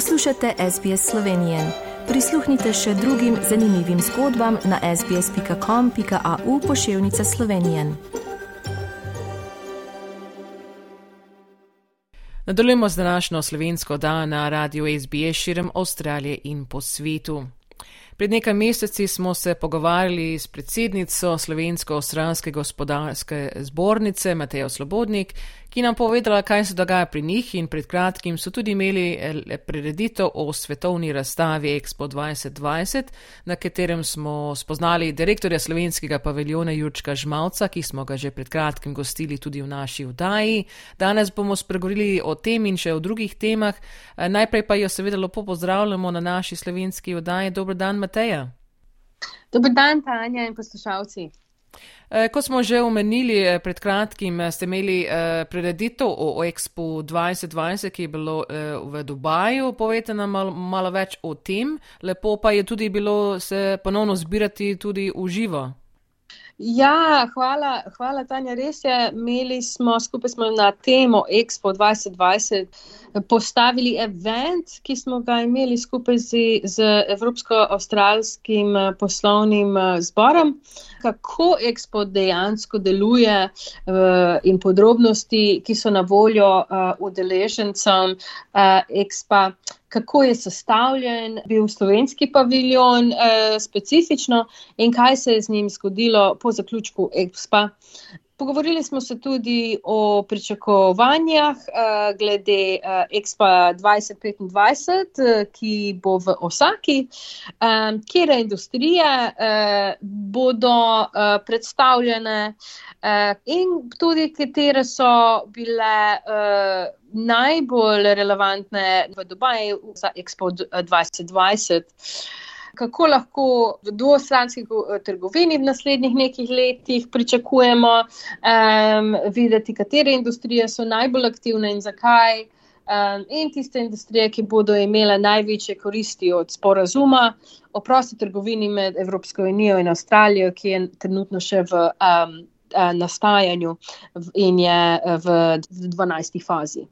Poslušate SBS Slovenije. Prisluhnite še drugim zanimivim zgodbam na sbsp.com.au pošiljka Slovenije. Nadaljujemo z današnjo slovensko dan na radiju SBS širom Avstralije in po svetu. Pred nekaj meseci smo se pogovarjali s predsednico Slovensko-Avstralske gospodarske zbornice Matejo Slobodnik, ki nam povedala, kaj se dogaja pri njih in pred kratkim so tudi imeli eh, prireditev o svetovni razstavi Expo 2020, na katerem smo spoznali direktorja slovenskega paviljona Jurčka Žmalca, ki smo ga že pred kratkim gostili tudi v naši vdaji. Danes bomo spregovorili o tem in še o drugih temah. Eh, najprej pa jo seveda lepo pozdravljamo na naši slovenski vdaji. Dobro dan, Mateja. Dober dan, Tanja in poslušalci. Eh, kot smo že omenili eh, pred kratkim, eh, ste imeli prededitev o Expo 2020, ki je bilo v Dubaju. Povejte nam malo, malo več o tem. Lepo pa je tudi bilo se ponovno zbirati tudi v živo. Ja, hvala, hvala Tanja. Res je, imeli smo skupaj smo na temo Expo 2020 postavili event, ki smo ga imeli skupaj z, z Evropsko-Australskim poslovnim zborom. Kako Expo dejansko deluje uh, in podrobnosti, ki so na voljo udeležencem Expo kako je sestavljen, bil slovenski paviljon eh, specifično in kaj se je z njim zgodilo po zaključku EXPA. Pogovorili smo se tudi o pričakovanjah uh, glede uh, Expa 2025, uh, ki bo v Osaki, um, kjer industrije uh, bodo uh, predstavljene uh, in tudi katere so bile uh, najbolj relevantne v Dubaju za Expo 2020 kako lahko v dvostranski eh, trgovini v naslednjih nekaj letih pričakujemo um, videti, katere industrije so najbolj aktivne in zakaj. Um, in tiste industrije, ki bodo imele največje koristi od sporazuma o prosti trgovini med Evropsko unijo in Avstralijo, ki je trenutno še v um, nastajanju in je v 12. fazi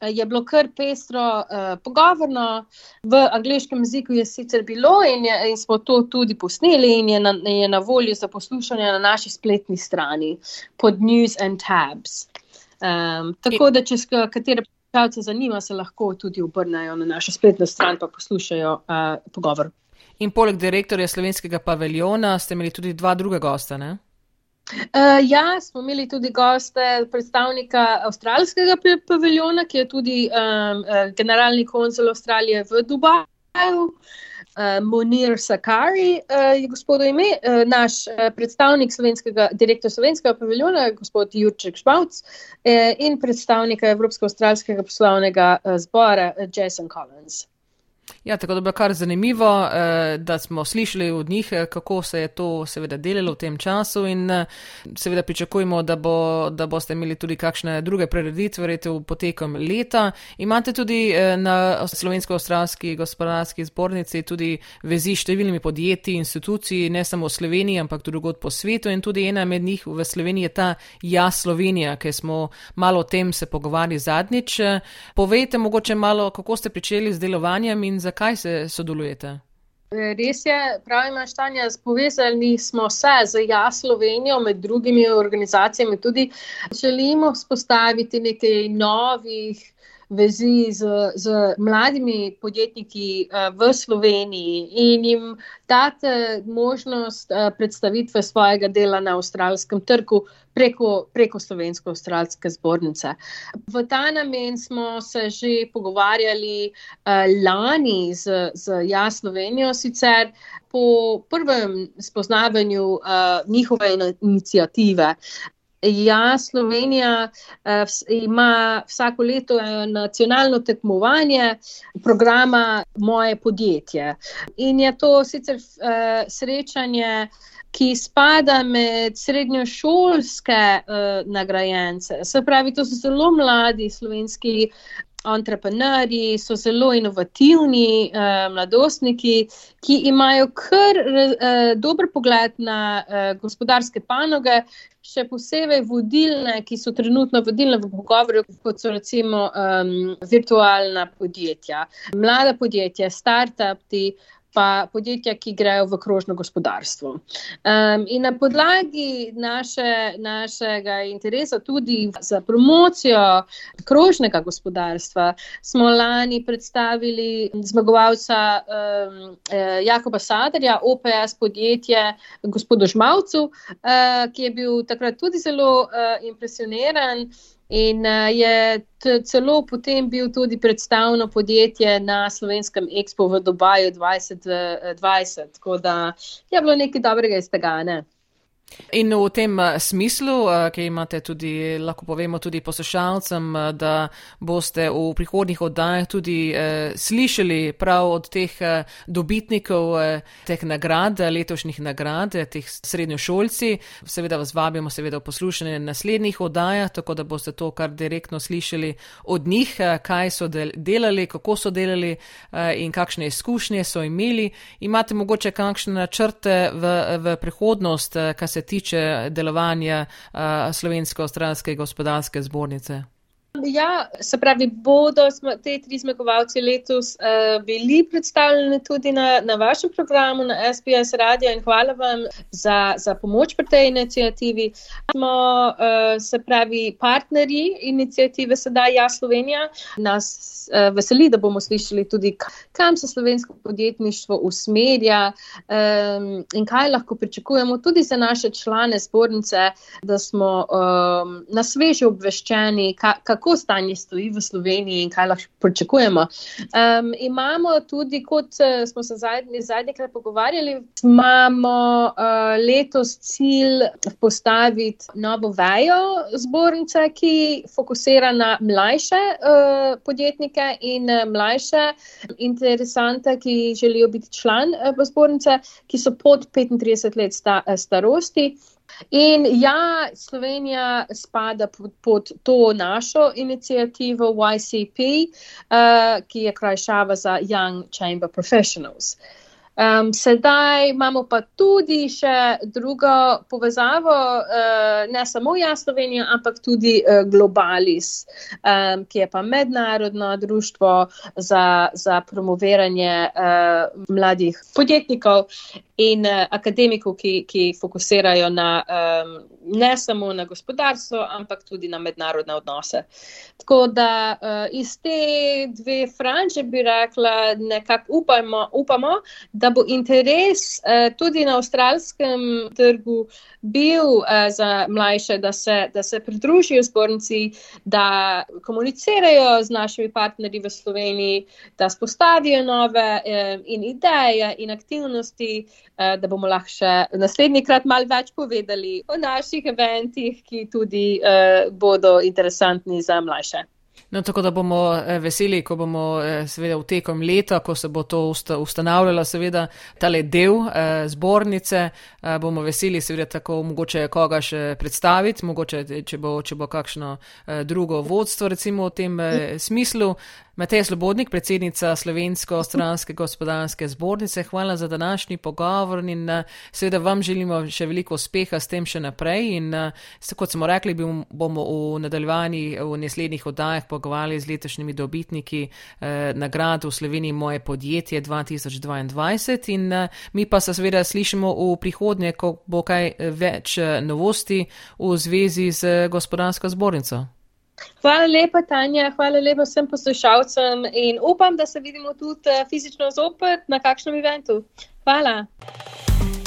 je bilo kar pestro uh, pogovorno, v angliškem jeziku je sicer bilo in, je, in smo to tudi posneli in je na, je na voljo za poslušanje na naši spletni strani pod News and Tabs. Um, tako da, če katere poslušalce zanima, se lahko tudi obrnejo na našo spletno stran in poslušajo uh, pogovor. In poleg direktorja slovenskega paviljona ste imeli tudi dva druga gosta, ne? Uh, ja, smo imeli tudi goste, predstavnika avstralskega paviljona, ki je tudi um, generalni konzul Avstralije v Dubaju. Uh, Monir Sakari uh, je gospod ime, uh, naš uh, predstavnik slovenskega, direktor slovenskega paviljona, gospod Jurček Špavc uh, in predstavnika Evropsko-australskega poslovnega uh, zbora uh, Jason Collins. Ja, tako da bo kar zanimivo, eh, da smo slišali od njih, eh, kako se je to seveda delalo v tem času in eh, seveda pričakujemo, da, bo, da boste imeli tudi kakšne druge prereditve, verjete, v potekom leta. Imate tudi na Slovensko-Australski gospodarski zbornici tudi vezi s številnimi podjetji, instituciji, ne samo v Sloveniji, ampak tudi drugod po svetu in tudi ena med njih v Sloveniji je ta Ja Slovenija, ker smo malo o tem se pogovarjali zadnjič. Povejte mogoče malo, kako ste pričeli z delovanjem in zakaj se sodelujete? Res je, pravi Maštanja, povezali smo se z Ja Slovenijo, med drugimi organizacijami, tudi želimo spostaviti nekaj novih vezi z, z mladimi podjetniki uh, v Sloveniji in jim dati možnost uh, predstavitve svojega dela na avstralskem trgu preko, preko Slovensko-Avstralske zbornice. V ta namen smo se že pogovarjali uh, lani z, z Ja Slovenijo sicer. Po prvem spoznavanju uh, njihove inicijative, Ja, Slovenija uh, ima vsako leto nacionalno tekmovanje programa Moje podjetje. In je to sicer uh, srečanje, ki spada med srednjošolske uh, nagrajence. Se pravi, to so zelo mladi slovenski entrepreneurji, so zelo inovativni uh, mladostniki, ki imajo kar uh, dober pogled na uh, gospodarske panoge. Še posebej vodilne, ki so trenutno vodilne v pogovoru, kot so recimo um, virtualna podjetja, mlada podjetja, start-upi, pa podjetja, ki grejo v krožno gospodarstvo. Um, in na podlagi naše, našega interesa tudi za promocijo krožnega gospodarstva smo lani predstavili zmagovalca um, Jakoba Sadarja, OPS podjetje gospodu Žmavcu, uh, ki je bil takrat tudi zelo uh, impresioniran. In uh, je celo potem bil tudi predstavno podjetje na slovenskem Expo v Dubaju 2020. Tako da je bilo nekaj dobrega iz tega. Ne? In v tem eh, smislu, eh, ki imate tudi, lahko povemo tudi poslušalcem, eh, da boste v prihodnih oddajah tudi eh, slišali prav od teh dobitnikov eh, teh nagrad, letošnjih nagrad, teh srednjošolci. Seveda vas vabimo seveda v poslušanje naslednjih oddajah, tako da boste to kar direktno slišali od njih, kaj so del delali, kako so delali eh, in kakšne izkušnje so imeli. Imate mogoče kakšne načrte v, v prihodnost, kar se tiče delovanja uh, Slovensko-Avstralske gospodarske zbornice? Ja, se pravi, bodo te tri zmagovalci letos uh, bili predstavljeni tudi na, na vašem programu, na SBS Radio in hvala vam za, za pomoč pri tej inicijativi. Smo, uh, se pravi, partnerji inicijative Sedaj Ja Slovenija. Nas uh, veseli, da bomo slišali tudi, kam se slovensko podjetništvo usmerja um, in kaj lahko pričakujemo tudi za naše člane zbornice, da smo um, na sveže obveščeni, ka, kako stanje stoji v Sloveniji in kaj lahko pričakujemo. Um, imamo tudi, kot uh, smo se zadnji, zadnjikrat pogovarjali, imamo uh, letos cilj postaviti novo vejo zbornice, ki fokusira na mlajše uh, podjetnike in mlajše interesante, ki želijo biti član uh, zbornice, ki so pod 35 let sta, starosti. In ja, Slovenija spada pod, pod to našo inicijativo YCP, uh, ki je krajšava za Young Chamber Professionals. Uh, Um, sedaj imamo pa tudi še drugo povezavo, uh, ne samo jaz Slovenija, ampak tudi uh, Globalis, um, ki je pa mednarodno društvo za, za promoviranje uh, mladih podjetnikov in uh, akademikov, ki, ki fokusirajo na, um, ne samo na gospodarstvo, ampak tudi na mednarodne odnose. Tako da uh, iz te dve franže bi rekla, nekako upamo, upamo, da da bo interes uh, tudi na avstralskem trgu bil uh, za mlajše, da se, da se pridružijo zbornici, da komunicirajo z našimi partnerji v Sloveniji, da spostavijo nove uh, in ideje in aktivnosti, da bomo lahko še naslednji krat mal več povedali o naših eventih, ki tudi bodo interesantni za mlajše. No, tako da bomo eh, veseli, ko bomo eh, seveda v tekom leta, ko se bo to ustanavljalo, seveda tale del eh, zbornice, bomo veseli seveda tako mogoče koga še predstaviti, mogoče če bo, če bo kakšno drugo vodstvo recimo v tem smislu. Matej Slobodnik, predsednica Slovensko-Stranske gospodarske zbornice, hvala za današnji pogovor in eh, seveda vam želimo še veliko uspeha s tem še naprej. In eh, kot smo rekli, bomo v nadaljevanji v naslednjih oddajah pogovarjali z letošnjimi dobitniki eh, nagrad v Sloveniji Moje podjetje 2022 in eh, mi pa se seveda slišimo v prihodnje, ko bo kaj več eh, novosti v zvezi z gospodarsko zbornico. Hvala lepa, Tanja, hvala lepa vsem poslušalcem in upam, da se vidimo tudi eh, fizično zopet na kakšnem eventu. Hvala.